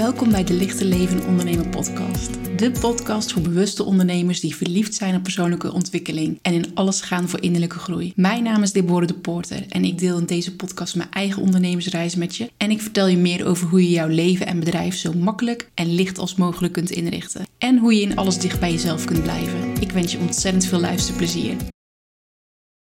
Welkom bij de Lichte Leven Ondernemer podcast. De podcast voor bewuste ondernemers die verliefd zijn op persoonlijke ontwikkeling en in alles gaan voor innerlijke groei. Mijn naam is Deborah de Porter en ik deel in deze podcast mijn eigen ondernemersreis met je. En ik vertel je meer over hoe je jouw leven en bedrijf zo makkelijk en licht als mogelijk kunt inrichten. En hoe je in alles dicht bij jezelf kunt blijven. Ik wens je ontzettend veel luisterplezier.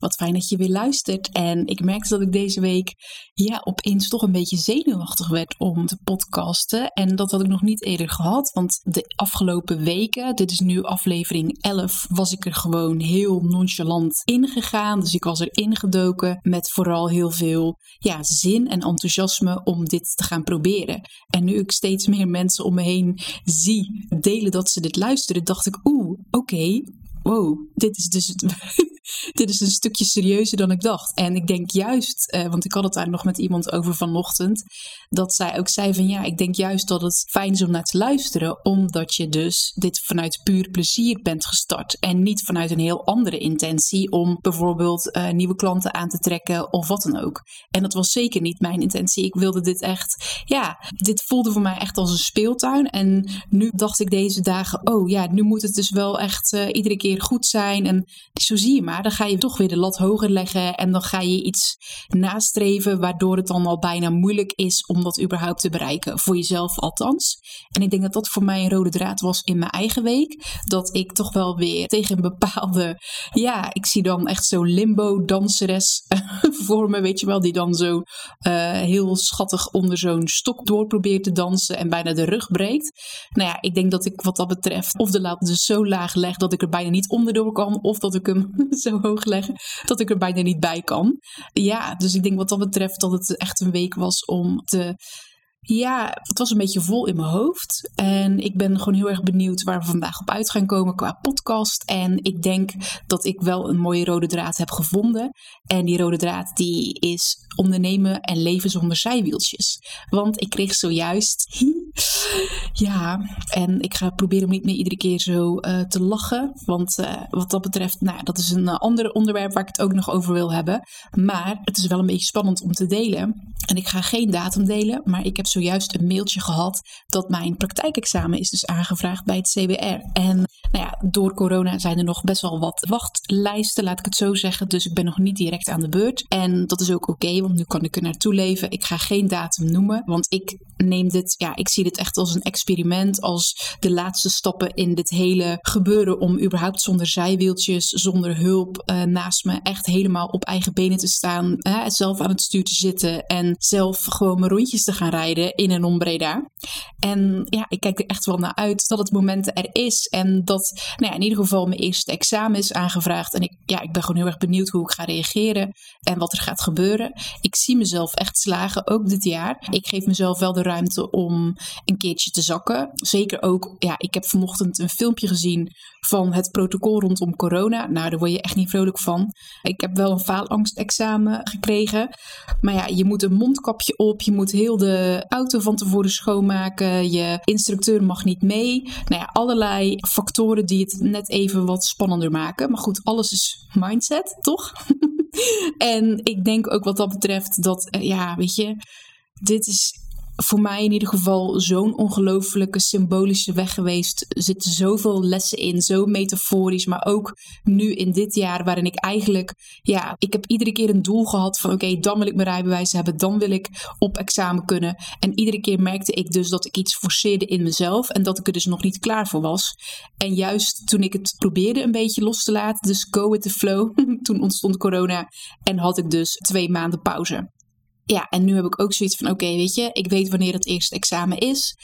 Wat fijn dat je weer luistert. En ik merkte dat ik deze week ja, opeens toch een beetje zenuwachtig werd om te podcasten. En dat had ik nog niet eerder gehad. Want de afgelopen weken, dit is nu aflevering 11, was ik er gewoon heel nonchalant ingegaan. Dus ik was er ingedoken met vooral heel veel ja, zin en enthousiasme om dit te gaan proberen. En nu ik steeds meer mensen om me heen zie delen dat ze dit luisteren, dacht ik, oeh, oké, wow, dit is dus dit is een stukje serieuzer dan ik dacht. En ik denk juist, eh, want ik had het daar nog met iemand over vanochtend, dat zij ook zei van ja, ik denk juist dat het fijn is om naar te luisteren, omdat je dus dit vanuit puur plezier bent gestart en niet vanuit een heel andere intentie om bijvoorbeeld uh, nieuwe klanten aan te trekken of wat dan ook. En dat was zeker niet mijn intentie. Ik wilde dit echt, ja, dit voelde voor mij echt als een speeltuin. En nu dacht ik deze dagen, oh ja, nu moet het dus wel echt uh, iedere keer goed zijn. En zo zie je maar, dan ga je toch weer de lat hoger leggen en dan ga je iets nastreven waardoor het dan al bijna moeilijk is om dat überhaupt te bereiken. Voor jezelf althans. En ik denk dat dat voor mij een rode draad was in mijn eigen week. Dat ik toch wel weer tegen een bepaalde, ja, ik zie dan echt zo'n limbo-danseres voor me, weet je wel, die dan zo uh, heel schattig onder zo'n stok door probeert te dansen en bijna de rug breekt. Nou ja, ik denk dat ik wat dat betreft of de lat dus zo laag leg dat ik er bijna niet onderdoor kan, of dat ik hem zo hoog leggen dat ik er bijna niet bij kan. Ja, dus ik denk wat dat betreft dat het echt een week was om te ja, het was een beetje vol in mijn hoofd. En ik ben gewoon heel erg benieuwd waar we vandaag op uit gaan komen qua podcast. En ik denk dat ik wel een mooie rode draad heb gevonden. En die rode draad die is ondernemen en leven zonder zijwieltjes. Want ik kreeg zojuist. Ja, en ik ga proberen om niet meer iedere keer zo uh, te lachen. Want uh, wat dat betreft, nou, dat is een uh, ander onderwerp waar ik het ook nog over wil hebben. Maar het is wel een beetje spannend om te delen. En ik ga geen datum delen, maar ik heb zojuist een mailtje gehad dat mijn praktijkexamen is dus aangevraagd bij het CBR. En nou ja, door corona zijn er nog best wel wat wachtlijsten, laat ik het zo zeggen. Dus ik ben nog niet direct aan de beurt. En dat is ook oké, want nu kan ik er naartoe leven. Ik ga geen datum noemen, want ik neem dit, ja, ik zie dit echt als een experiment, als de laatste stappen in dit hele gebeuren om überhaupt zonder zijwieltjes, zonder hulp uh, naast me echt helemaal op eigen benen te staan, zelf aan het stuur te zitten en zelf gewoon mijn rondjes te gaan rijden in en om Breda. En ja, ik kijk er echt wel naar uit dat het moment er is en dat nou ja, in ieder geval mijn eerste examen is aangevraagd. En ik, ja, ik ben gewoon heel erg benieuwd hoe ik ga reageren en wat er gaat gebeuren. Ik zie mezelf echt slagen, ook dit jaar. Ik geef mezelf wel de ruimte om een keertje te zakken. Zeker ook, ja, ik heb vanochtend een filmpje gezien van het protocol rondom corona. Nou, daar word je echt niet vrolijk van. Ik heb wel een faalangstexamen gekregen. Maar ja, je moet een mondkapje op, je moet heel de auto van tevoren schoonmaken, je instructeur mag niet mee. Nou ja, allerlei factoren die het net even wat spannender maken. Maar goed, alles is mindset, toch? en ik denk ook wat dat betreft dat, eh, ja, weet je, dit is voor mij in ieder geval zo'n ongelofelijke symbolische weg geweest. Er zitten zoveel lessen in, zo metaforisch. Maar ook nu in dit jaar, waarin ik eigenlijk, ja, ik heb iedere keer een doel gehad van: oké, dan wil ik mijn rijbewijs hebben, dan wil ik op examen kunnen. En iedere keer merkte ik dus dat ik iets forceerde in mezelf en dat ik er dus nog niet klaar voor was. En juist toen ik het probeerde een beetje los te laten, dus go with the flow, toen ontstond corona en had ik dus twee maanden pauze. Ja, en nu heb ik ook zoiets van: oké, weet je, ik weet wanneer het eerste examen is.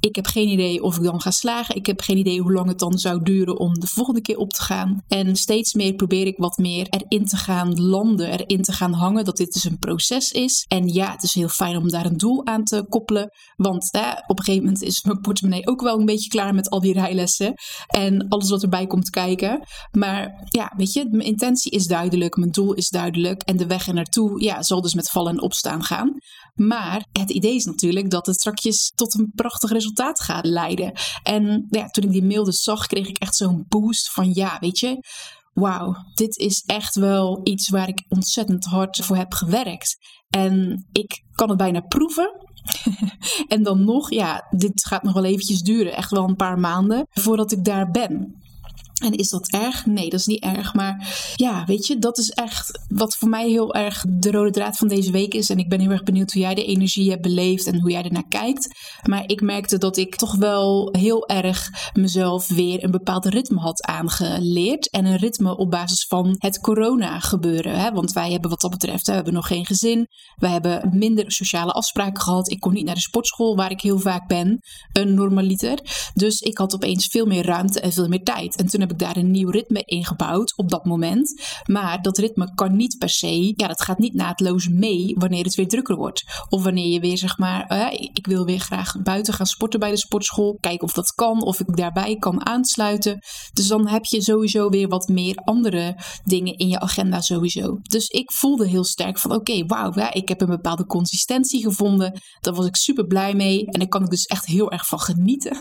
Ik heb geen idee of ik dan ga slagen. Ik heb geen idee hoe lang het dan zou duren om de volgende keer op te gaan. En steeds meer probeer ik wat meer erin te gaan landen, erin te gaan hangen. Dat dit dus een proces is. En ja, het is heel fijn om daar een doel aan te koppelen. Want op een gegeven moment is mijn portemonnee ook wel een beetje klaar met al die rijlessen. En alles wat erbij komt kijken. Maar ja, weet je, mijn intentie is duidelijk. Mijn doel is duidelijk. En de weg er naartoe ja, zal dus met vallen en opstaan gaan. Maar het idee is natuurlijk dat het strakjes tot een prachtig resultaat gaat leiden. En ja, toen ik die mail dus zag, kreeg ik echt zo'n boost van ja, weet je, wauw, dit is echt wel iets waar ik ontzettend hard voor heb gewerkt. En ik kan het bijna proeven en dan nog, ja, dit gaat nog wel eventjes duren. Echt wel een paar maanden voordat ik daar ben. En is dat erg? Nee, dat is niet erg. Maar ja, weet je, dat is echt wat voor mij heel erg de rode draad van deze week is. En ik ben heel erg benieuwd hoe jij de energie hebt beleefd en hoe jij ernaar kijkt. Maar ik merkte dat ik toch wel heel erg mezelf weer een bepaald ritme had aangeleerd. En een ritme op basis van het corona gebeuren. Hè? Want wij hebben wat dat betreft, we hebben nog geen gezin. We hebben minder sociale afspraken gehad. Ik kon niet naar de sportschool waar ik heel vaak ben, een normaliter. Dus ik had opeens veel meer ruimte en veel meer tijd. En toen ik daar een nieuw ritme in gebouwd op dat moment. Maar dat ritme kan niet per se, ja, dat gaat niet naadloos mee wanneer het weer drukker wordt. Of wanneer je weer zeg maar, uh, ik wil weer graag buiten gaan sporten bij de sportschool. Kijken of dat kan, of ik daarbij kan aansluiten. Dus dan heb je sowieso weer wat meer andere dingen in je agenda sowieso. Dus ik voelde heel sterk van oké, wauw, ja, ik heb een bepaalde consistentie gevonden. Daar was ik super blij mee. En daar kan ik dus echt heel erg van genieten.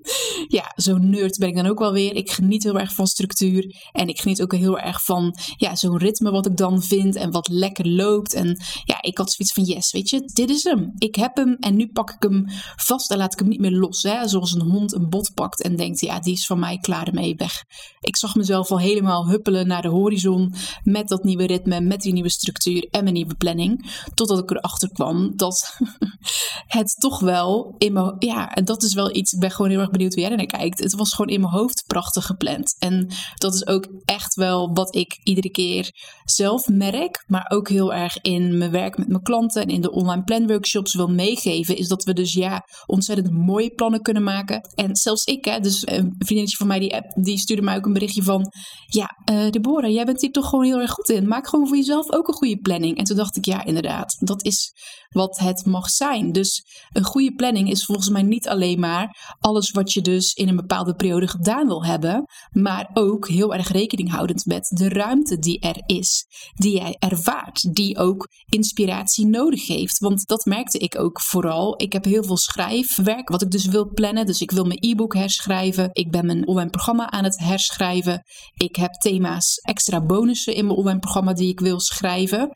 ja, zo'n nerd ben ik dan ook wel weer. Ik geniet heel erg van structuur. En ik geniet ook heel erg van ja, zo'n ritme wat ik dan vind en wat lekker loopt. En ja, ik had zoiets van yes, weet je, dit is hem. Ik heb hem en nu pak ik hem vast en laat ik hem niet meer los. Hè? Zoals een hond een bot pakt en denkt, ja, die is van mij klaar ermee weg. Ik zag mezelf al helemaal huppelen naar de horizon met dat nieuwe ritme, met die nieuwe structuur en mijn nieuwe planning. Totdat ik erachter kwam dat het toch wel in mijn, ja, en dat is wel iets, ik ben gewoon heel erg benieuwd hoe jij naar kijkt. Het was gewoon in mijn hoofd prachtig gepland. En dat is ook echt wel wat ik iedere keer zelf merk, maar ook heel erg in mijn werk met mijn klanten en in de online planworkshops wil meegeven, is dat we dus ja, ontzettend mooie plannen kunnen maken. En zelfs ik, hè, dus een vriendinnetje van mij, die, app, die stuurde mij ook een berichtje van, ja, uh, Deborah, jij bent hier toch gewoon heel erg goed in. Maak gewoon voor jezelf ook een goede planning. En toen dacht ik, ja, inderdaad, dat is wat het mag zijn. Dus een goede planning is volgens mij niet alleen maar alles wat je dus in een bepaalde periode gedaan wil hebben, maar ook heel erg rekening houdend met de ruimte die er is, die jij ervaart, die ook inspiratie nodig heeft. Want dat merkte ik ook vooral. Ik heb heel veel schrijfwerk, wat ik dus wil plannen. Dus ik wil mijn e-book herschrijven. Ik ben mijn online programma aan het herschrijven. Ik heb thema's, extra bonussen in mijn online programma die ik wil schrijven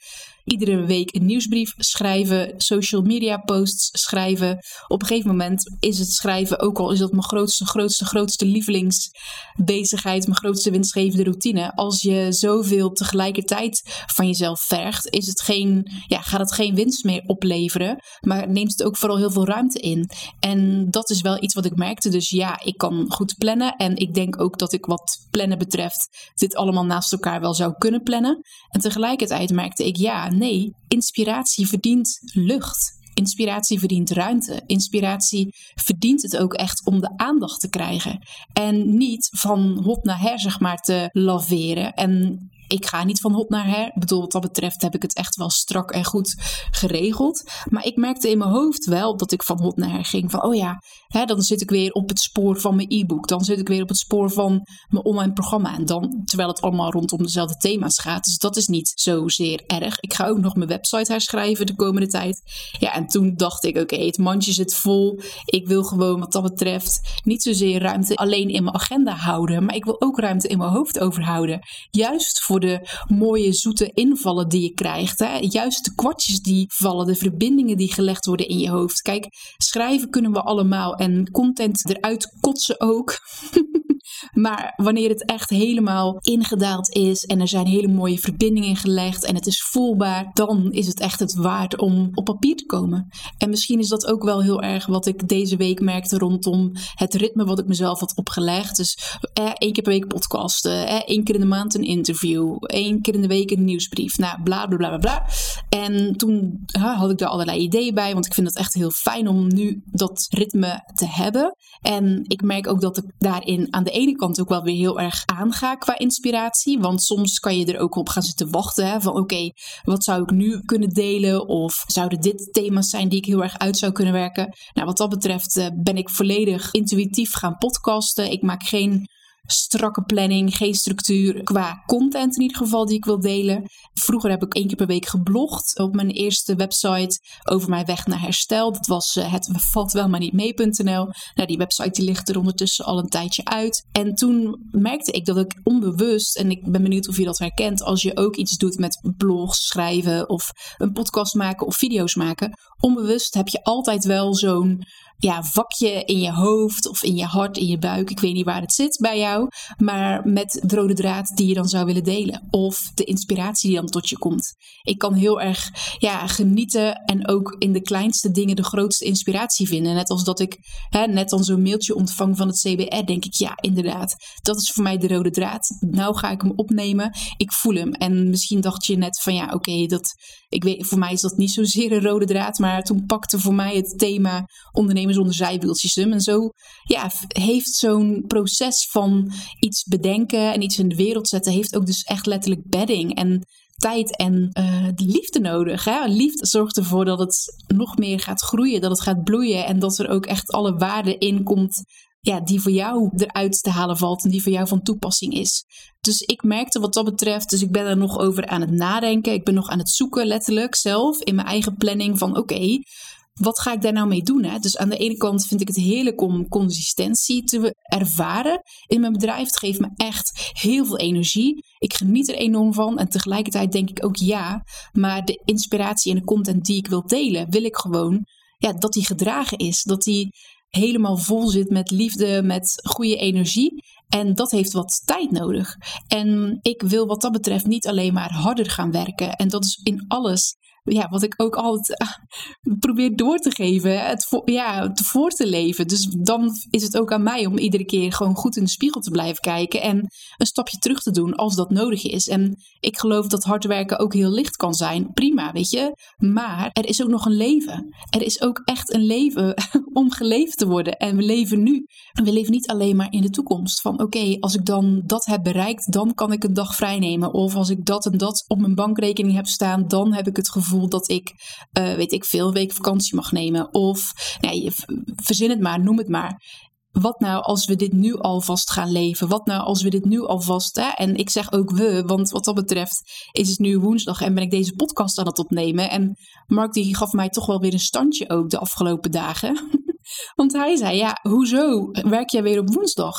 iedere week een nieuwsbrief schrijven, social media posts schrijven. Op een gegeven moment is het schrijven, ook al is dat mijn grootste, grootste, grootste lievelingsbezigheid, mijn grootste winstgevende routine. Als je zoveel tegelijkertijd van jezelf vergt, is het geen, ja, gaat het geen winst meer opleveren, maar neemt het ook vooral heel veel ruimte in. En dat is wel iets wat ik merkte. Dus ja, ik kan goed plannen en ik denk ook dat ik wat plannen betreft dit allemaal naast elkaar wel zou kunnen plannen. En tegelijkertijd merkte ik, ja, nee, inspiratie verdient lucht. Inspiratie verdient ruimte. Inspiratie verdient het ook echt om de aandacht te krijgen. En niet van hop naar her, zeg maar, te laveren. En ik ga niet van hop naar her. Ik bedoel, wat dat betreft heb ik het echt wel strak en goed geregeld. Maar ik merkte in mijn hoofd wel dat ik van hop naar her ging. Van, oh ja, hè, dan zit ik weer op het spoor van mijn e-book. Dan zit ik weer op het spoor van mijn online programma. En dan, terwijl het allemaal rondom dezelfde thema's gaat. Dus dat is niet zozeer erg. Ik ga ook nog mijn website herschrijven de komende tijd. Ja, en toen dacht ik, oké, het mandje zit vol. Ik wil gewoon wat dat betreft niet zozeer ruimte alleen in mijn agenda houden. Maar ik wil ook ruimte in mijn hoofd overhouden. Juist voor de mooie zoete invallen die je krijgt. Hè? Juist de kwartjes die vallen, de verbindingen die gelegd worden in je hoofd. Kijk, schrijven kunnen we allemaal en content eruit kotsen ook. Maar wanneer het echt helemaal ingedaald is en er zijn hele mooie verbindingen gelegd en het is voelbaar, dan is het echt het waard om op papier te komen. En misschien is dat ook wel heel erg wat ik deze week merkte rondom het ritme wat ik mezelf had opgelegd. Dus eh, één keer per week podcasten, eh, één keer in de maand een interview, één keer in de week een nieuwsbrief. Nou, bla bla bla bla. En toen had ik daar allerlei ideeën bij, want ik vind het echt heel fijn om nu dat ritme te hebben. En ik merk ook dat ik daarin aan de ene kant ook wel weer heel erg aanga qua inspiratie. Want soms kan je er ook op gaan zitten wachten. Hè, van oké, wat zou ik nu kunnen delen? Of zouden dit thema's zijn die ik heel erg uit zou kunnen werken? Nou, wat dat betreft eh, ben ik volledig intuïtief gaan podcasten. Ik maak geen strakke planning, geen structuur qua content in ieder geval die ik wil delen. Vroeger heb ik één keer per week geblogd op mijn eerste website over mijn weg naar herstel. Dat was uh, het valt wel maar niet mee.nl. Nou, die website die ligt er ondertussen al een tijdje uit. En toen merkte ik dat ik onbewust, en ik ben benieuwd of je dat herkent, als je ook iets doet met blogs schrijven of een podcast maken of video's maken, onbewust heb je altijd wel zo'n ja, vakje in je hoofd of in je hart, in je buik. Ik weet niet waar het zit bij jou. Maar met de rode draad die je dan zou willen delen. Of de inspiratie die dan tot je komt. Ik kan heel erg ja, genieten en ook in de kleinste dingen de grootste inspiratie vinden. Net als dat ik hè, net dan zo'n mailtje ontvang van het CBR. Denk ik, ja, inderdaad. Dat is voor mij de rode draad. Nou ga ik hem opnemen. Ik voel hem. En misschien dacht je net van ja, oké, dat ik weet, voor mij is dat niet zozeer een rode draad. Maar toen pakte voor mij het thema ondernemen zonder zijwieltjes En zo ja, heeft zo'n proces van iets bedenken en iets in de wereld zetten, heeft ook dus echt letterlijk bedding en tijd en uh, liefde nodig. Hè? Liefde zorgt ervoor dat het nog meer gaat groeien, dat het gaat bloeien en dat er ook echt alle waarde in komt ja, die voor jou eruit te halen valt en die voor jou van toepassing is. Dus ik merkte wat dat betreft, dus ik ben er nog over aan het nadenken. Ik ben nog aan het zoeken, letterlijk zelf, in mijn eigen planning van oké, wat ga ik daar nou mee doen? Hè? Dus aan de ene kant vind ik het heerlijk om consistentie te ervaren in mijn bedrijf. Het geeft me echt heel veel energie. Ik geniet er enorm van. En tegelijkertijd denk ik ook ja, maar de inspiratie en de content die ik wil delen, wil ik gewoon ja, dat die gedragen is. Dat die helemaal vol zit met liefde, met goede energie. En dat heeft wat tijd nodig. En ik wil wat dat betreft niet alleen maar harder gaan werken. En dat is in alles ja, wat ik ook altijd uh, probeer door te geven, het voor, ja, voor te leven. Dus dan is het ook aan mij om iedere keer gewoon goed in de spiegel te blijven kijken en een stapje terug te doen als dat nodig is. En ik geloof dat hard werken ook heel licht kan zijn. Prima, weet je. Maar er is ook nog een leven. Er is ook echt een leven om geleefd te worden. En we leven nu. En we leven niet alleen maar in de toekomst. Van oké, als ik dan dat heb bereikt, dan kan ik een dag vrij nemen. Of als ik dat en dat op mijn bankrekening heb staan, dan heb ik het gevoel dat ik, uh, weet ik veel, week vakantie mag nemen. Of, nee, verzin het maar, noem het maar. Wat nou als we dit nu alvast gaan leven? Wat nou als we dit nu alvast. Hè? En ik zeg ook we, want wat dat betreft is het nu woensdag en ben ik deze podcast aan het opnemen. En Mark die gaf mij toch wel weer een standje ook de afgelopen dagen. want hij zei: Ja, hoezo werk jij weer op woensdag?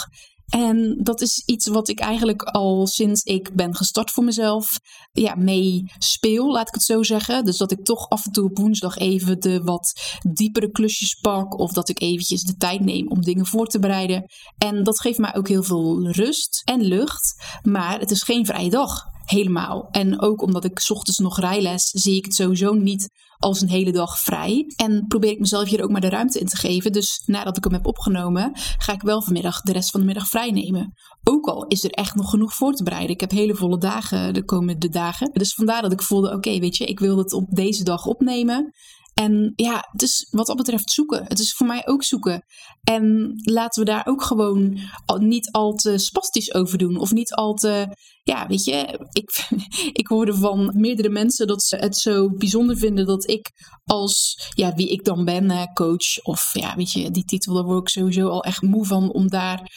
En dat is iets wat ik eigenlijk al sinds ik ben gestart voor mezelf ja, mee speel, laat ik het zo zeggen. Dus dat ik toch af en toe op woensdag even de wat diepere klusjes pak. Of dat ik eventjes de tijd neem om dingen voor te bereiden. En dat geeft mij ook heel veel rust en lucht. Maar het is geen vrije dag helemaal. En ook omdat ik ochtends nog rijles, zie ik het sowieso niet als een hele dag vrij. En probeer ik mezelf hier ook maar de ruimte in te geven. Dus nadat ik hem heb opgenomen, ga ik wel vanmiddag de rest van de middag vrij nemen. Ook al is er echt nog genoeg voor te bereiden. Ik heb hele volle dagen de komende dagen. Dus vandaar dat ik voelde: oké, weet je, ik wil het op deze dag opnemen. En ja, is wat dat betreft zoeken. Het is voor mij ook zoeken. En laten we daar ook gewoon niet al te spastisch over doen. Of niet al te, ja, weet je, ik, ik hoorde van meerdere mensen dat ze het zo bijzonder vinden dat ik als, ja, wie ik dan ben, coach. Of ja, weet je, die titel, daar word ik sowieso al echt moe van om daar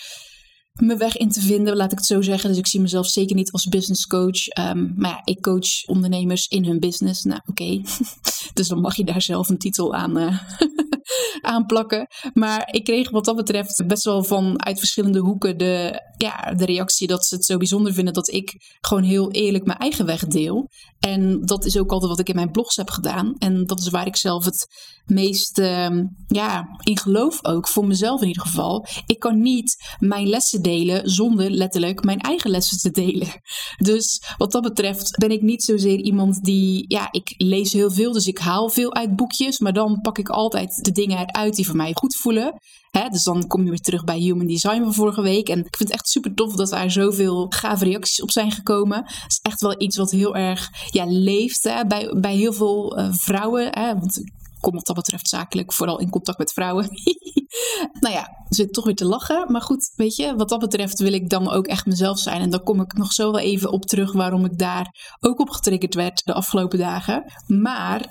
mijn weg in te vinden, laat ik het zo zeggen. Dus ik zie mezelf zeker niet als business coach. Ehm, maar ja, ik coach ondernemers in hun business. Nou, oké. dus dan mag je daar zelf een titel aan, uh, aan plakken. Maar ik kreeg wat dat betreft best wel van uit verschillende hoeken de, ja, de reactie dat ze het zo bijzonder vinden dat ik gewoon heel eerlijk mijn eigen weg deel. En dat is ook altijd wat ik in mijn blogs heb gedaan. En dat is waar ik zelf het meest uh, ja, in geloof ook, voor mezelf in ieder geval. Ik kan niet mijn lessen delen zonder letterlijk mijn eigen lessen te delen. Dus wat dat betreft ben ik niet zozeer iemand die, ja, ik lees heel veel, dus ik haal veel uit boekjes, maar dan pak ik altijd de dingen eruit die voor mij goed voelen. Hè, dus dan kom je weer terug bij Human Design van vorige week. En ik vind het echt super tof dat daar zoveel gave reacties op zijn gekomen. Het is echt wel iets wat heel erg ja, leeft bij, bij heel veel uh, vrouwen. Hè, want kom wat dat betreft zakelijk vooral in contact met vrouwen. nou ja, zit toch weer te lachen. Maar goed, weet je, wat dat betreft wil ik dan ook echt mezelf zijn. En daar kom ik nog zo wel even op terug waarom ik daar ook op getriggerd werd de afgelopen dagen. Maar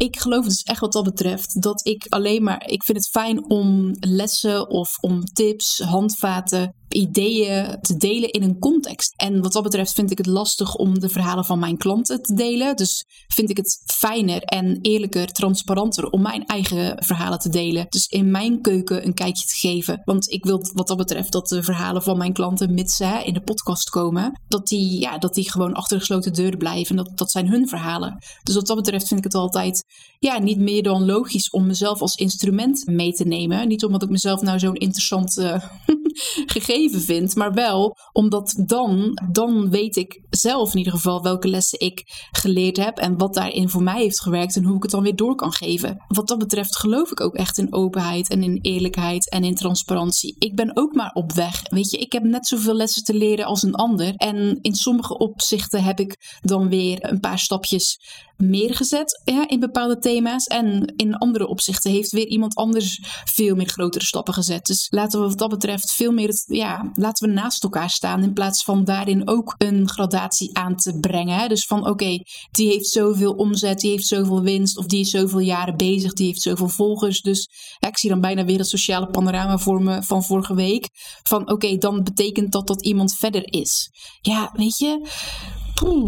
ik geloof dus echt wat dat betreft dat ik alleen maar. Ik vind het fijn om lessen of om tips, handvaten ideeën te delen in een context. En wat dat betreft vind ik het lastig om de verhalen van mijn klanten te delen. Dus vind ik het fijner en eerlijker, transparanter om mijn eigen verhalen te delen. Dus in mijn keuken een kijkje te geven. Want ik wil wat dat betreft dat de verhalen van mijn klanten, mits ze in de podcast komen, dat die, ja, dat die gewoon achter gesloten deuren blijven. En dat, dat zijn hun verhalen. Dus wat dat betreft vind ik het altijd ja, niet meer dan logisch om mezelf als instrument mee te nemen. Niet omdat ik mezelf nou zo'n interessant uh, gegeven vind, maar wel omdat dan, dan weet ik zelf in ieder geval welke lessen ik geleerd heb en wat daarin voor mij heeft gewerkt en hoe ik het dan weer door kan geven. Wat dat betreft geloof ik ook echt in openheid en in eerlijkheid en in transparantie. Ik ben ook maar op weg. Weet je, ik heb net zoveel lessen te leren als een ander. En in sommige opzichten heb ik dan weer een paar stapjes meer gezet ja, in bepaalde thema's. En in andere opzichten heeft weer iemand anders veel meer grotere stappen gezet. Dus laten we wat dat betreft veel meer, het, ja, laten we naast elkaar staan in plaats van daarin ook een gradatie aan te brengen. Hè? Dus van oké, die heeft zoveel omzet, die heeft zoveel winst of die is zoveel jaren bezig, die heeft zoveel volgers. Dus ik zie dan bijna weer het sociale panorama voor me van vorige week. Van oké, dan betekent dat dat iemand verder is. Ja, weet je,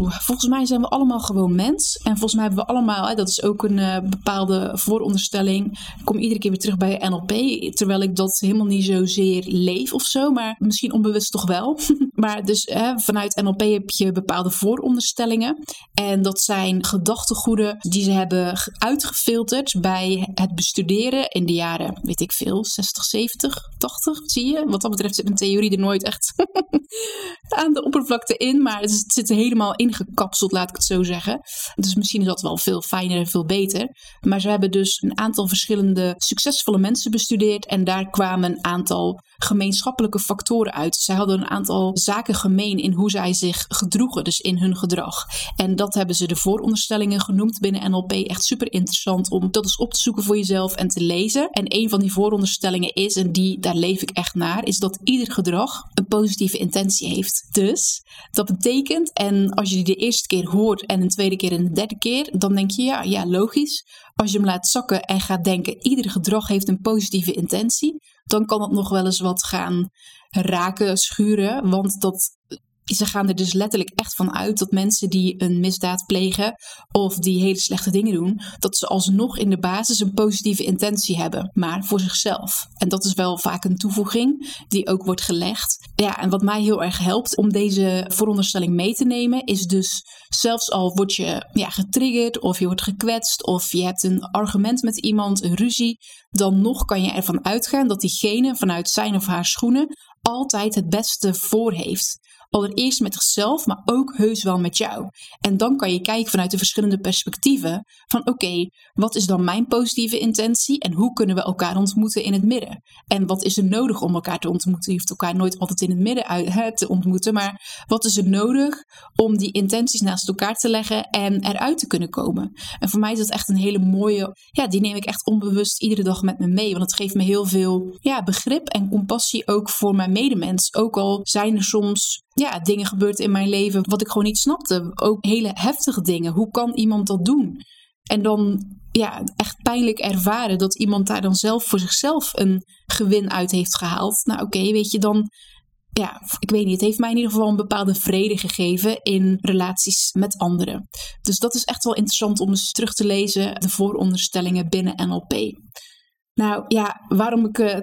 volgens mij zijn we allemaal gewoon mens. En volgens mij hebben we allemaal, hè, dat is ook een uh, bepaalde vooronderstelling. Ik kom iedere keer weer terug bij NLP, terwijl ik dat helemaal niet zozeer leef of zo, maar misschien onbewust toch wel. maar dus hè, vanuit NLP heb je bepaalde vooronderstellingen. En dat zijn gedachtegoeden die ze hebben uitgefilterd bij het bestuderen in de jaren, weet ik veel, 60, 70, 80, zie je? Wat dat betreft zit een theorie er nooit echt aan de oppervlakte in, maar het zit helemaal ingekapseld, laat ik het zo zeggen. Dus misschien is dat wel veel fijner en veel beter. Maar ze hebben dus een aantal verschillende succesvolle mensen bestudeerd en daar kwamen een aantal gemeenschappelijke factoren uit. Zij hadden een aantal zaken gemeen in hoe zij zich gedroegen, dus in hun gedrag. En dat hebben ze de vooronderstellingen genoemd binnen NLP. Echt super interessant om dat eens op te zoeken voor jezelf en te lezen. En een van die vooronderstellingen is, en die, daar leef ik echt naar, is dat ieder gedrag een positieve intentie heeft. Dus dat betekent, en als je die de eerste keer hoort en een tweede keer en de derde keer, dan denk je ja, ja, logisch. Als je hem laat zakken en gaat denken, ieder gedrag heeft een positieve intentie, dan kan het nog wel eens wat gaan raken, schuren. Want dat ze gaan er dus letterlijk echt van uit dat mensen die een misdaad plegen of die hele slechte dingen doen, dat ze alsnog in de basis een positieve intentie hebben, maar voor zichzelf. En dat is wel vaak een toevoeging die ook wordt gelegd. Ja, en wat mij heel erg helpt om deze vooronderstelling mee te nemen, is dus zelfs al word je ja, getriggerd of je wordt gekwetst of je hebt een argument met iemand, een ruzie, dan nog kan je ervan uitgaan dat diegene vanuit zijn of haar schoenen altijd het beste voor heeft. Allereerst met zichzelf, maar ook heus wel met jou. En dan kan je kijken vanuit de verschillende perspectieven van oké, wat is dan mijn positieve intentie en hoe kunnen we elkaar ontmoeten in het midden? En wat is er nodig om elkaar te ontmoeten? Je hoeft elkaar nooit altijd in het midden uit, te ontmoeten, maar wat is er nodig om die intenties naast elkaar te leggen en eruit te kunnen komen? En voor mij is dat echt een hele mooie, ja, die neem ik echt onbewust iedere dag met me mee, want het geeft me heel veel ja, begrip en compassie ook voor mijn medemens. Ook al zijn er soms ja, dingen gebeurd in mijn leven wat ik gewoon niet snapte. Ook hele heftige dingen. Hoe kan iemand dat doen? En dan ja, echt pijnlijk ervaren dat iemand daar dan zelf voor zichzelf een gewin uit heeft gehaald. Nou oké, weet je, dan ja, ik weet niet, het heeft mij in ieder geval een bepaalde vrede gegeven in relaties met anderen. Dus dat is echt wel interessant om eens terug te lezen, de vooronderstellingen binnen NLP. Nou ja, waarom ik uh,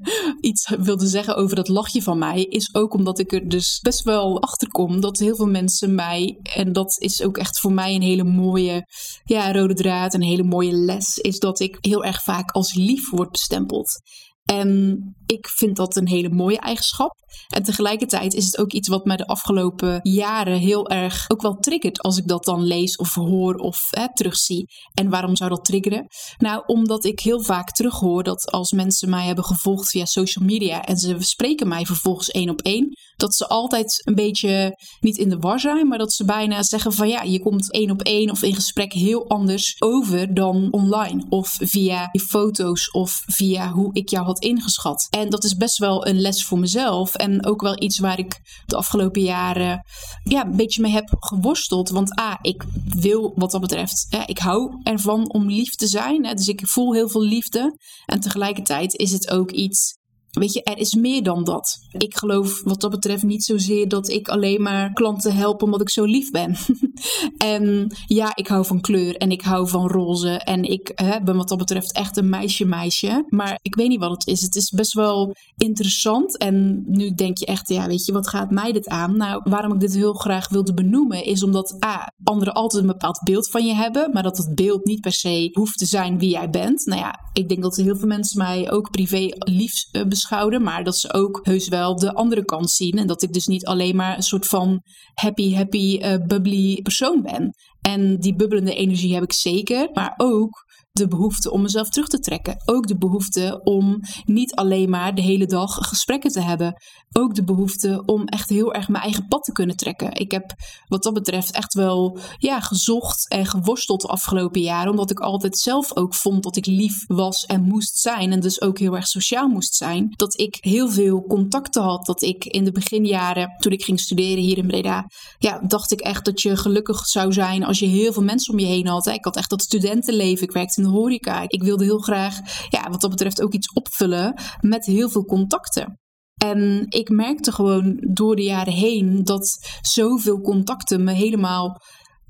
iets wilde zeggen over dat lachje van mij, is ook omdat ik er dus best wel achter kom dat heel veel mensen mij, en dat is ook echt voor mij een hele mooie ja, rode draad, een hele mooie les, is dat ik heel erg vaak als lief word bestempeld. En ik vind dat een hele mooie eigenschap. En tegelijkertijd is het ook iets wat mij de afgelopen jaren heel erg ook wel triggert als ik dat dan lees of hoor of hè, terugzie. En waarom zou dat triggeren? Nou, omdat ik heel vaak terughoor dat als mensen mij hebben gevolgd via social media en ze spreken mij vervolgens één op één, dat ze altijd een beetje niet in de war zijn, maar dat ze bijna zeggen van ja, je komt één op één of in gesprek heel anders over dan online of via je foto's of via hoe ik jou had ingeschat. En dat is best wel een les voor mezelf en ook wel iets waar ik de afgelopen jaren ja, een beetje mee heb geworsteld. Want A, ik wil wat dat betreft, ja, ik hou ervan om lief te zijn. Hè, dus ik voel heel veel liefde. En tegelijkertijd is het ook iets weet je, er is meer dan dat. Ik geloof wat dat betreft niet zozeer dat ik alleen maar klanten help omdat ik zo lief ben. en ja, ik hou van kleur en ik hou van roze en ik hè, ben wat dat betreft echt een meisje-meisje. Maar ik weet niet wat het is. Het is best wel interessant. En nu denk je echt, ja, weet je, wat gaat mij dit aan? Nou, waarom ik dit heel graag wilde benoemen is omdat A, anderen altijd een bepaald beeld van je hebben, maar dat het beeld niet per se hoeft te zijn wie jij bent. Nou ja, ik denk dat heel veel mensen mij ook privé lief uh, maar dat ze ook heus wel de andere kant zien. En dat ik dus niet alleen maar een soort van happy, happy, uh, bubbly persoon ben. En die bubbelende energie heb ik zeker, maar ook de behoefte om mezelf terug te trekken. Ook de behoefte om niet alleen maar de hele dag gesprekken te hebben. Ook de behoefte om echt heel erg mijn eigen pad te kunnen trekken. Ik heb wat dat betreft echt wel ja, gezocht en geworsteld de afgelopen jaren. Omdat ik altijd zelf ook vond dat ik lief was en moest zijn. En dus ook heel erg sociaal moest zijn. Dat ik heel veel contacten had. Dat ik in de beginjaren, toen ik ging studeren hier in Breda, ja, dacht ik echt dat je gelukkig zou zijn als je heel veel mensen om je heen had. Ik had echt dat studentenleven. Ik werkte in de. Ik wilde heel graag, ja, wat dat betreft ook iets opvullen met heel veel contacten. En ik merkte gewoon door de jaren heen dat zoveel contacten me helemaal.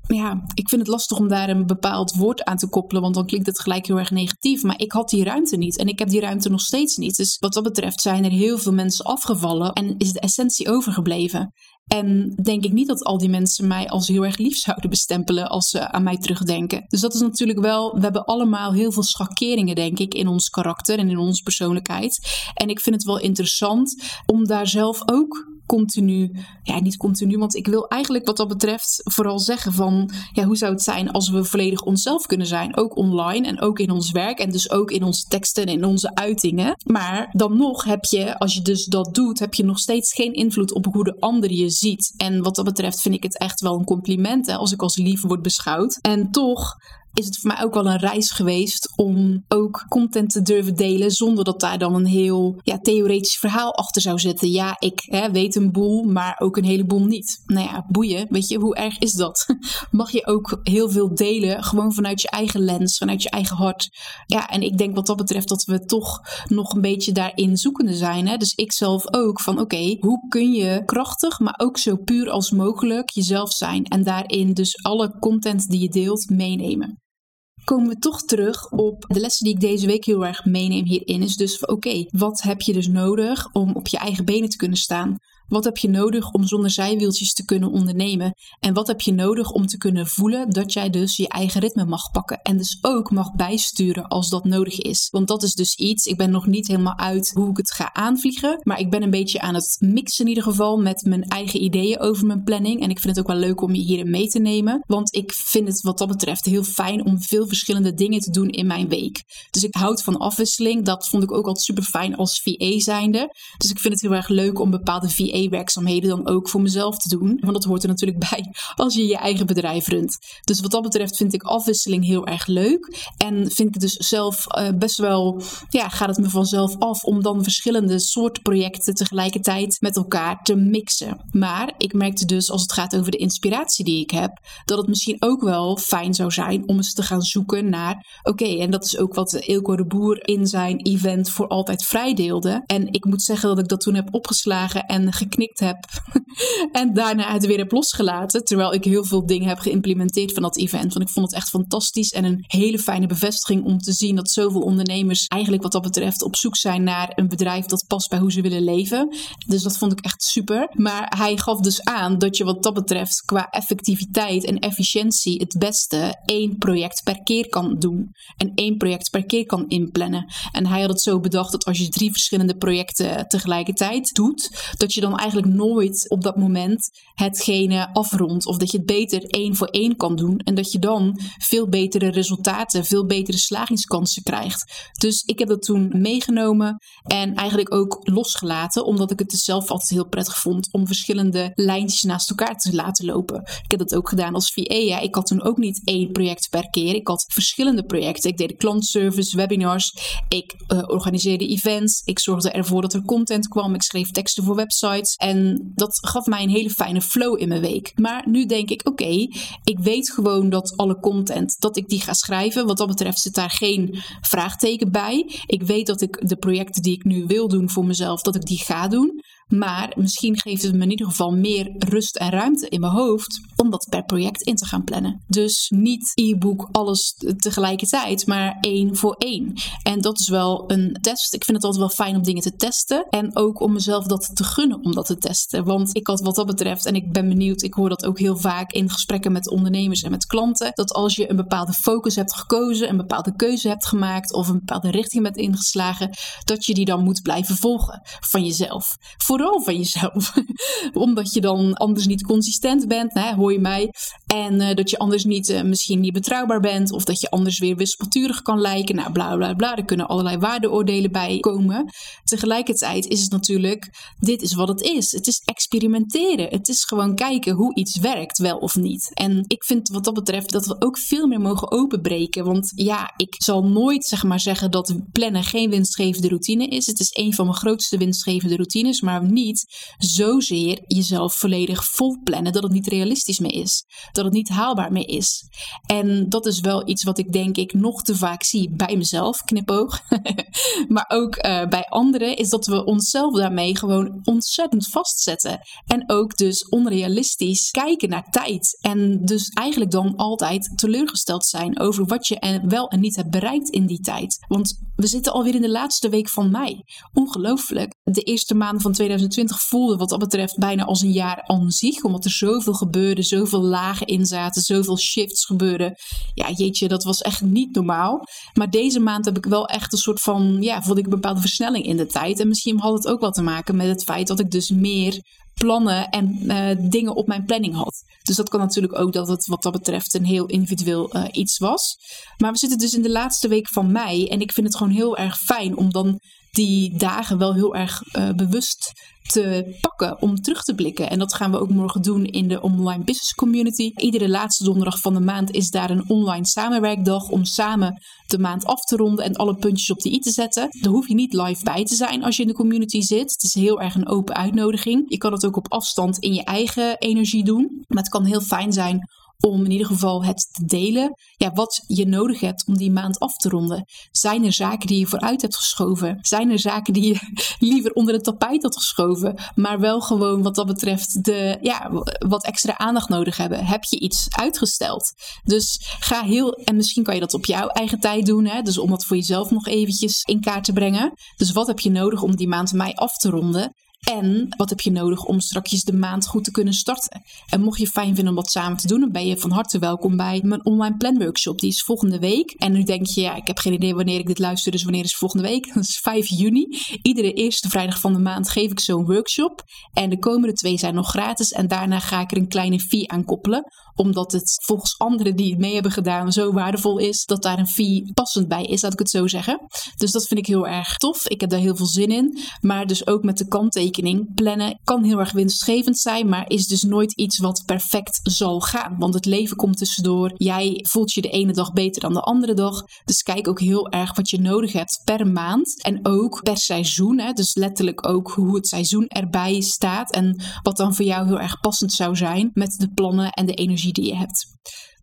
Ja, ik vind het lastig om daar een bepaald woord aan te koppelen, want dan klinkt het gelijk heel erg negatief. Maar ik had die ruimte niet en ik heb die ruimte nog steeds niet. Dus wat dat betreft zijn er heel veel mensen afgevallen en is de essentie overgebleven. En denk ik niet dat al die mensen mij als heel erg lief zouden bestempelen als ze aan mij terugdenken. Dus dat is natuurlijk wel, we hebben allemaal heel veel schakeringen, denk ik, in ons karakter en in onze persoonlijkheid. En ik vind het wel interessant om daar zelf ook continu, ja, niet continu, want ik wil eigenlijk wat dat betreft vooral zeggen van, ja, hoe zou het zijn als we volledig onszelf kunnen zijn, ook online en ook in ons werk en dus ook in onze teksten en in onze uitingen. Maar dan nog heb je, als je dus dat doet, heb je nog steeds geen invloed op hoe de ander je ziet. En wat dat betreft vind ik het echt wel een compliment hè, als ik als lief word beschouwd. En toch is het voor mij ook wel een reis geweest om ook content te durven delen zonder dat daar dan een heel ja, theoretisch verhaal achter zou zitten. Ja, ik hè, weet een boel, maar ook een heleboel niet. Nou ja, boeien, weet je, hoe erg is dat? Mag je ook heel veel delen, gewoon vanuit je eigen lens, vanuit je eigen hart. Ja, en ik denk wat dat betreft dat we toch nog een beetje daarin zoekende zijn. Hè? Dus ik zelf ook van oké, hoe kun je krachtig, maar ook zo puur als mogelijk jezelf zijn en daarin dus alle content die je deelt meenemen komen we toch terug op de lessen die ik deze week heel erg meeneem hierin. Is dus oké, wat heb je dus nodig om op je eigen benen te kunnen staan? Wat heb je nodig om zonder zijwieltjes te kunnen ondernemen? En wat heb je nodig om te kunnen voelen dat jij dus je eigen ritme mag pakken en dus ook mag bijsturen als dat nodig is? Want dat is dus iets, ik ben nog niet helemaal uit hoe ik het ga aanvliegen, maar ik ben een beetje aan het mixen in ieder geval met mijn eigen ideeën over mijn planning. En ik vind het ook wel leuk om je hierin mee te nemen, want ik vind het wat dat betreft heel fijn om veel verschillende dingen te doen in mijn week. Dus ik houd van afwisseling, dat vond ik ook altijd super fijn als VA zijnde. Dus ik vind het heel erg leuk om bepaalde VA werkzaamheden dan ook voor mezelf te doen. Want dat hoort er natuurlijk bij als je je eigen bedrijf runt. Dus wat dat betreft vind ik afwisseling heel erg leuk. En vind ik dus zelf uh, best wel, ja, gaat het me vanzelf af om dan verschillende soorten projecten tegelijkertijd met elkaar te mixen. Maar ik merkte dus als het gaat over de inspiratie die ik heb, dat het misschien ook wel fijn zou zijn om eens te gaan zoeken naar, oké, en dat is ook wat Ilko de Boer in zijn event voor altijd vrij deelde. En ik moet zeggen dat ik dat toen heb opgeslagen en geknikt heb. en daarna het weer heb losgelaten. Terwijl ik heel veel dingen heb geïmplementeerd van dat event. Want ik vond het echt fantastisch en een hele fijne bevestiging om te zien dat zoveel ondernemers eigenlijk wat dat betreft op zoek zijn naar een bedrijf dat past bij hoe ze willen leven. Dus dat vond ik echt super. Maar hij gaf dus aan dat je wat dat betreft qua effectiviteit en efficiëntie het beste één project per keer kan doen. En één project per keer kan inplannen. En hij had het zo bedacht dat als je drie verschillende projecten tegelijkertijd doet, dat je dan eigenlijk nooit op dat moment hetgene afrondt. Of dat je het beter één voor één kan doen. En dat je dan veel betere resultaten, veel betere slagingskansen krijgt. Dus ik heb dat toen meegenomen en eigenlijk ook losgelaten. Omdat ik het dus zelf altijd heel prettig vond om verschillende lijntjes naast elkaar te laten lopen. Ik heb dat ook gedaan als VA. Ik had toen ook niet één project per keer. Ik had verschillende projecten. Ik deed klantservice, webinars. Ik uh, organiseerde events. Ik zorgde ervoor dat er content kwam. Ik schreef teksten voor websites. En dat gaf mij een hele fijne flow in mijn week. Maar nu denk ik, oké, ik weet gewoon dat alle content, dat ik die ga schrijven. Wat dat betreft zit daar geen vraagteken bij. Ik weet dat ik de projecten die ik nu wil doen voor mezelf, dat ik die ga doen. Maar misschien geeft het me in ieder geval meer rust en ruimte in mijn hoofd om dat per project in te gaan plannen. Dus niet e-book alles tegelijkertijd, maar één voor één. En dat is wel een test. Ik vind het altijd wel fijn om dingen te testen. En ook om mezelf dat te gunnen om dat te testen. Want ik had wat dat betreft, en ik ben benieuwd, ik hoor dat ook heel vaak in gesprekken met ondernemers en met klanten, dat als je een bepaalde focus hebt gekozen, een bepaalde keuze hebt gemaakt of een bepaalde richting bent ingeslagen, dat je die dan moet blijven volgen van jezelf. Voor van jezelf. Omdat je dan anders niet consistent bent, hè, hoor je mij. En uh, dat je anders niet, uh, misschien niet betrouwbaar bent. Of dat je anders weer wispelturig kan lijken. Nou, bla bla bla. Er kunnen allerlei waardeoordelen bij komen. Tegelijkertijd is het natuurlijk, dit is wat het is. Het is experimenteren. Het is gewoon kijken hoe iets werkt, wel of niet. En ik vind wat dat betreft dat we ook veel meer mogen openbreken. Want ja, ik zal nooit zeg maar zeggen dat plannen geen winstgevende routine is. Het is een van mijn grootste winstgevende routines. Maar niet zozeer jezelf volledig vol plannen dat het niet realistisch meer is. Dat het niet haalbaar meer is. En dat is wel iets wat ik denk ik nog te vaak zie bij mezelf, knipoog. maar ook uh, bij anderen, is dat we onszelf daarmee gewoon ontzettend vastzetten. En ook dus onrealistisch kijken naar tijd. En dus eigenlijk dan altijd teleurgesteld zijn over wat je wel en niet hebt bereikt in die tijd. Want we zitten alweer in de laatste week van mei. Ongelooflijk. De eerste maanden van 2020 2020 voelde wat dat betreft bijna als een jaar aan zich. Omdat er zoveel gebeurde, zoveel lagen in zaten, zoveel shifts gebeurden. Ja, jeetje, dat was echt niet normaal. Maar deze maand heb ik wel echt een soort van, ja, voelde ik een bepaalde versnelling in de tijd. En misschien had het ook wel te maken met het feit dat ik dus meer plannen en uh, dingen op mijn planning had. Dus dat kan natuurlijk ook dat het wat dat betreft een heel individueel uh, iets was. Maar we zitten dus in de laatste week van mei en ik vind het gewoon heel erg fijn om dan die dagen wel heel erg uh, bewust te pakken om terug te blikken. En dat gaan we ook morgen doen in de online business community. Iedere laatste donderdag van de maand is daar een online samenwerkdag om samen de maand af te ronden en alle puntjes op de i te zetten. Daar hoef je niet live bij te zijn als je in de community zit. Het is heel erg een open uitnodiging. Je kan het ook op afstand in je eigen energie doen. Maar het kan heel fijn zijn om in ieder geval het te delen. Ja, wat je nodig hebt om die maand af te ronden. Zijn er zaken die je vooruit hebt geschoven? Zijn er zaken die je liever onder het tapijt had geschoven, maar wel gewoon wat dat betreft de, ja, wat extra aandacht nodig hebben? Heb je iets uitgesteld? Dus ga heel, en misschien kan je dat op jouw eigen tijd doen, hè? dus om dat voor jezelf nog eventjes in kaart te brengen. Dus wat heb je nodig om die maand mei af te ronden? En wat heb je nodig om straks de maand goed te kunnen starten? En mocht je fijn vinden om dat samen te doen, dan ben je van harte welkom bij mijn online planworkshop. Die is volgende week. En nu denk je, ja, ik heb geen idee wanneer ik dit luister, dus wanneer is volgende week? Dat is 5 juni. Iedere eerste vrijdag van de maand geef ik zo'n workshop. En de komende twee zijn nog gratis. En daarna ga ik er een kleine fee aan koppelen omdat het volgens anderen die het mee hebben gedaan zo waardevol is, dat daar een fee passend bij is, laat ik het zo zeggen. Dus dat vind ik heel erg tof. Ik heb daar heel veel zin in. Maar dus ook met de kanttekening, plannen kan heel erg winstgevend zijn, maar is dus nooit iets wat perfect zal gaan. Want het leven komt tussendoor. Jij voelt je de ene dag beter dan de andere dag. Dus kijk ook heel erg wat je nodig hebt per maand en ook per seizoen. Hè? Dus letterlijk ook hoe het seizoen erbij staat en wat dan voor jou heel erg passend zou zijn met de plannen en de energie die je hebt.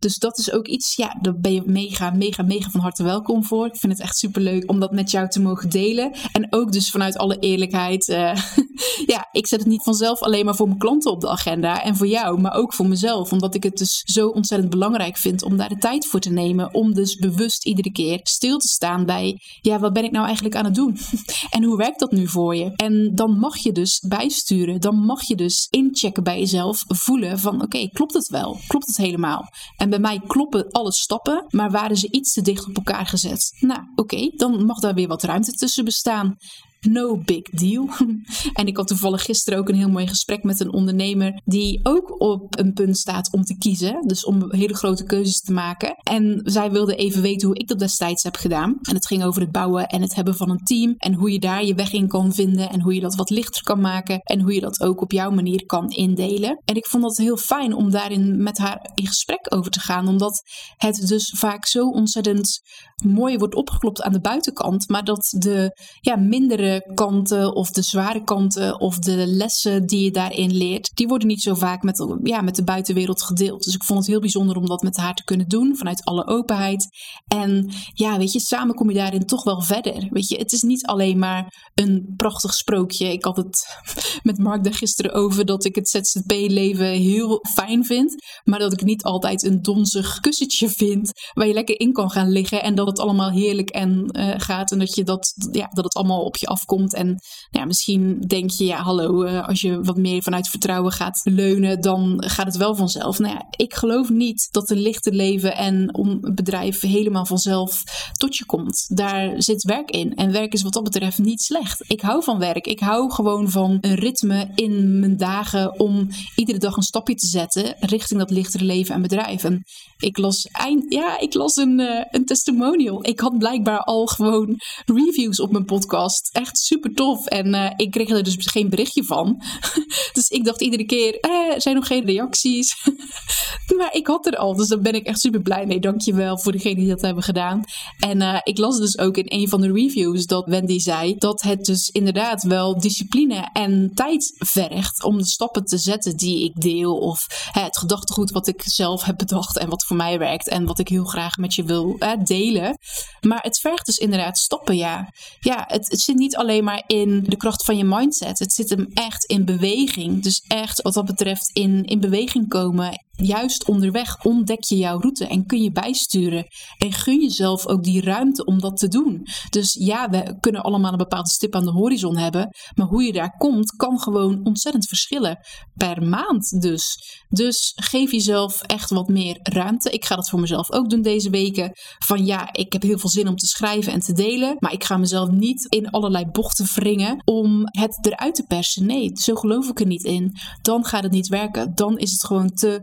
Dus dat is ook iets, ja, daar ben je mega, mega, mega van harte welkom voor. Ik vind het echt super leuk om dat met jou te mogen delen. En ook dus vanuit alle eerlijkheid, uh, ja, ik zet het niet vanzelf alleen maar voor mijn klanten op de agenda en voor jou, maar ook voor mezelf. Omdat ik het dus zo ontzettend belangrijk vind om daar de tijd voor te nemen. Om dus bewust iedere keer stil te staan bij, ja, wat ben ik nou eigenlijk aan het doen? en hoe werkt dat nu voor je? En dan mag je dus bijsturen. Dan mag je dus inchecken bij jezelf, voelen van, oké, klopt het wel? Klopt het helemaal? En bij mij kloppen alle stappen, maar waren ze iets te dicht op elkaar gezet. Nou, oké, dan mag daar weer wat ruimte tussen bestaan no big deal. en ik had toevallig gisteren ook een heel mooi gesprek met een ondernemer die ook op een punt staat om te kiezen. Dus om hele grote keuzes te maken. En zij wilde even weten hoe ik dat destijds heb gedaan. En het ging over het bouwen en het hebben van een team. En hoe je daar je weg in kan vinden. En hoe je dat wat lichter kan maken. En hoe je dat ook op jouw manier kan indelen. En ik vond dat heel fijn om daarin met haar in gesprek over te gaan. Omdat het dus vaak zo ontzettend mooi wordt opgeklopt aan de buitenkant. Maar dat de ja, mindere kanten of de zware kanten of de lessen die je daarin leert, die worden niet zo vaak met, ja, met de buitenwereld gedeeld. Dus ik vond het heel bijzonder om dat met haar te kunnen doen vanuit alle openheid. En ja, weet je, samen kom je daarin toch wel verder. Weet je, het is niet alleen maar een prachtig sprookje. Ik had het met Mark daar gisteren over dat ik het ZZP-leven heel fijn vind, maar dat ik niet altijd een donzig kussentje vind waar je lekker in kan gaan liggen en dat het allemaal heerlijk en uh, gaat en dat je dat, ja, dat het allemaal op je afkomt. En nou ja, misschien denk je, ja, hallo, uh, als je wat meer vanuit vertrouwen gaat leunen, dan gaat het wel vanzelf. Nou ja, ik geloof niet dat een lichte leven en om een bedrijf helemaal vanzelf tot je komt. Daar zit werk in. En werk is wat dat betreft niet slecht. Ik hou van werk. Ik hou gewoon van een ritme in mijn dagen om iedere dag een stapje te zetten richting dat lichtere leven en bedrijf. En ik las, eind, ja, ik las een, uh, een testimonial. Ik had blijkbaar al gewoon reviews op mijn podcast. Echt super tof. En uh, ik kreeg er dus geen berichtje van. dus ik dacht iedere keer, eh, zijn nog geen reacties. maar ik had er al, dus daar ben ik echt super blij mee. Dankjewel voor degenen die dat hebben gedaan. En uh, ik las dus ook in een van de reviews dat Wendy zei dat het dus inderdaad wel discipline en tijd vergt om de stappen te zetten die ik deel. Of hè, het gedachtegoed wat ik zelf heb bedacht en wat voor mij werkt en wat ik heel graag met je wil hè, delen. Maar het vergt dus inderdaad stappen, ja. Ja, het, het zit niet alleen maar in de kracht van je mindset. Het zit hem echt in beweging. Dus echt wat dat betreft in, in beweging komen juist onderweg ontdek je jouw route en kun je bijsturen. En gun jezelf ook die ruimte om dat te doen. Dus ja, we kunnen allemaal een bepaalde stip aan de horizon hebben. Maar hoe je daar komt, kan gewoon ontzettend verschillen. Per maand dus. Dus geef jezelf echt wat meer ruimte. Ik ga dat voor mezelf ook doen deze weken. Van ja, ik heb heel veel zin om te schrijven en te delen. Maar ik ga mezelf niet in allerlei bochten wringen om het eruit te persen. Nee, zo geloof ik er niet in. Dan gaat het niet werken. Dan is het gewoon te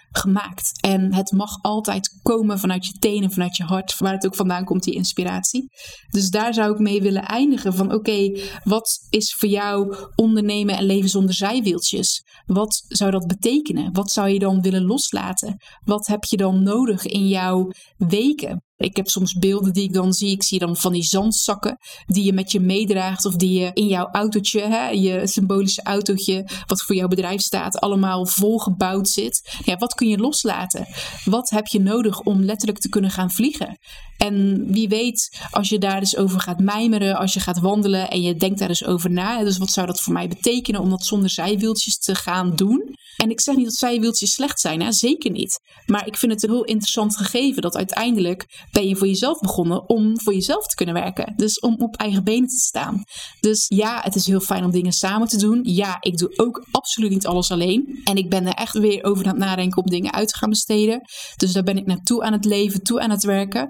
gemaakt. En het mag altijd komen vanuit je tenen, vanuit je hart, waar het ook vandaan komt, die inspiratie. Dus daar zou ik mee willen eindigen van oké, wat is voor jou ondernemen en leven zonder zijwieltjes? Wat zou dat betekenen? Wat zou je dan willen loslaten? Wat heb je dan nodig in jouw weken? Ik heb soms beelden die ik dan zie. Ik zie dan van die zandzakken die je met je meedraagt. Of die je in jouw autootje, hè, je symbolische autootje, wat voor jouw bedrijf staat, allemaal volgebouwd zit. Ja, wat kun je loslaten? Wat heb je nodig om letterlijk te kunnen gaan vliegen? En wie weet, als je daar dus over gaat mijmeren, als je gaat wandelen en je denkt daar dus over na. Dus wat zou dat voor mij betekenen om dat zonder zijwieltjes te gaan doen? En ik zeg niet dat zijwieltjes slecht zijn, zeker niet. Maar ik vind het een heel interessant gegeven dat uiteindelijk ben je voor jezelf begonnen om voor jezelf te kunnen werken. Dus om op eigen benen te staan. Dus ja, het is heel fijn om dingen samen te doen. Ja, ik doe ook absoluut niet alles alleen. En ik ben er echt weer over aan het nadenken om dingen uit te gaan besteden. Dus daar ben ik naartoe aan het leven, toe aan het werken.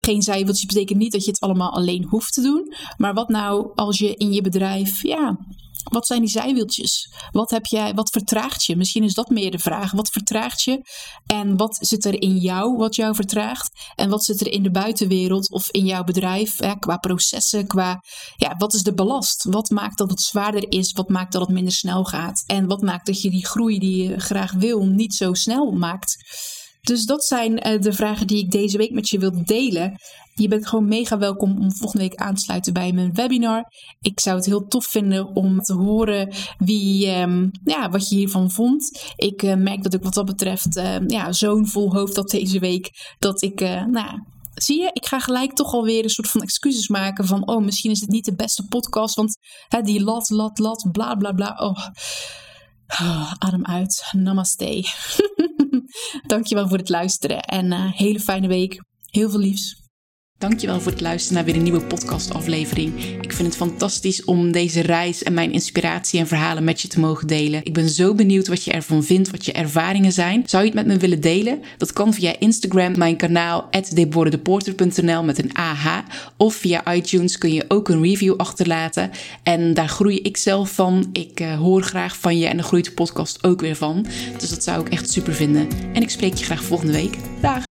Geen zijwieltjes betekent niet dat je het allemaal alleen hoeft te doen. Maar wat nou als je in je bedrijf, ja, wat zijn die zijwieltjes? Wat, heb jij, wat vertraagt je? Misschien is dat meer de vraag. Wat vertraagt je? En wat zit er in jou wat jou vertraagt? En wat zit er in de buitenwereld of in jouw bedrijf hè, qua processen? Qua, ja, wat is de belast? Wat maakt dat het zwaarder is? Wat maakt dat het minder snel gaat? En wat maakt dat je die groei die je graag wil niet zo snel maakt? Dus dat zijn uh, de vragen die ik deze week met je wil delen. Je bent gewoon mega welkom om volgende week aan te sluiten bij mijn webinar. Ik zou het heel tof vinden om te horen wie, um, ja, wat je hiervan vond. Ik uh, merk dat ik wat dat betreft uh, ja, zo'n vol hoofd had deze week. Dat ik, nou zie je, ik ga gelijk toch alweer een soort van excuses maken van, oh, misschien is het niet de beste podcast, want hè, die lat, lat, lat, bla, bla, bla. Oh. Oh, adem uit. Namaste. Dankjewel voor het luisteren en een uh, hele fijne week. Heel veel liefs. Dankjewel voor het luisteren naar weer een nieuwe podcastaflevering. Ik vind het fantastisch om deze reis en mijn inspiratie en verhalen met je te mogen delen. Ik ben zo benieuwd wat je ervan vindt, wat je ervaringen zijn. Zou je het met me willen delen? Dat kan via Instagram, mijn kanaal @deboredeporter.nl met een AH of via iTunes kun je ook een review achterlaten en daar groei ik zelf van. Ik uh, hoor graag van je en daar groeit de podcast ook weer van. Dus dat zou ik echt super vinden. En ik spreek je graag volgende week. Dag.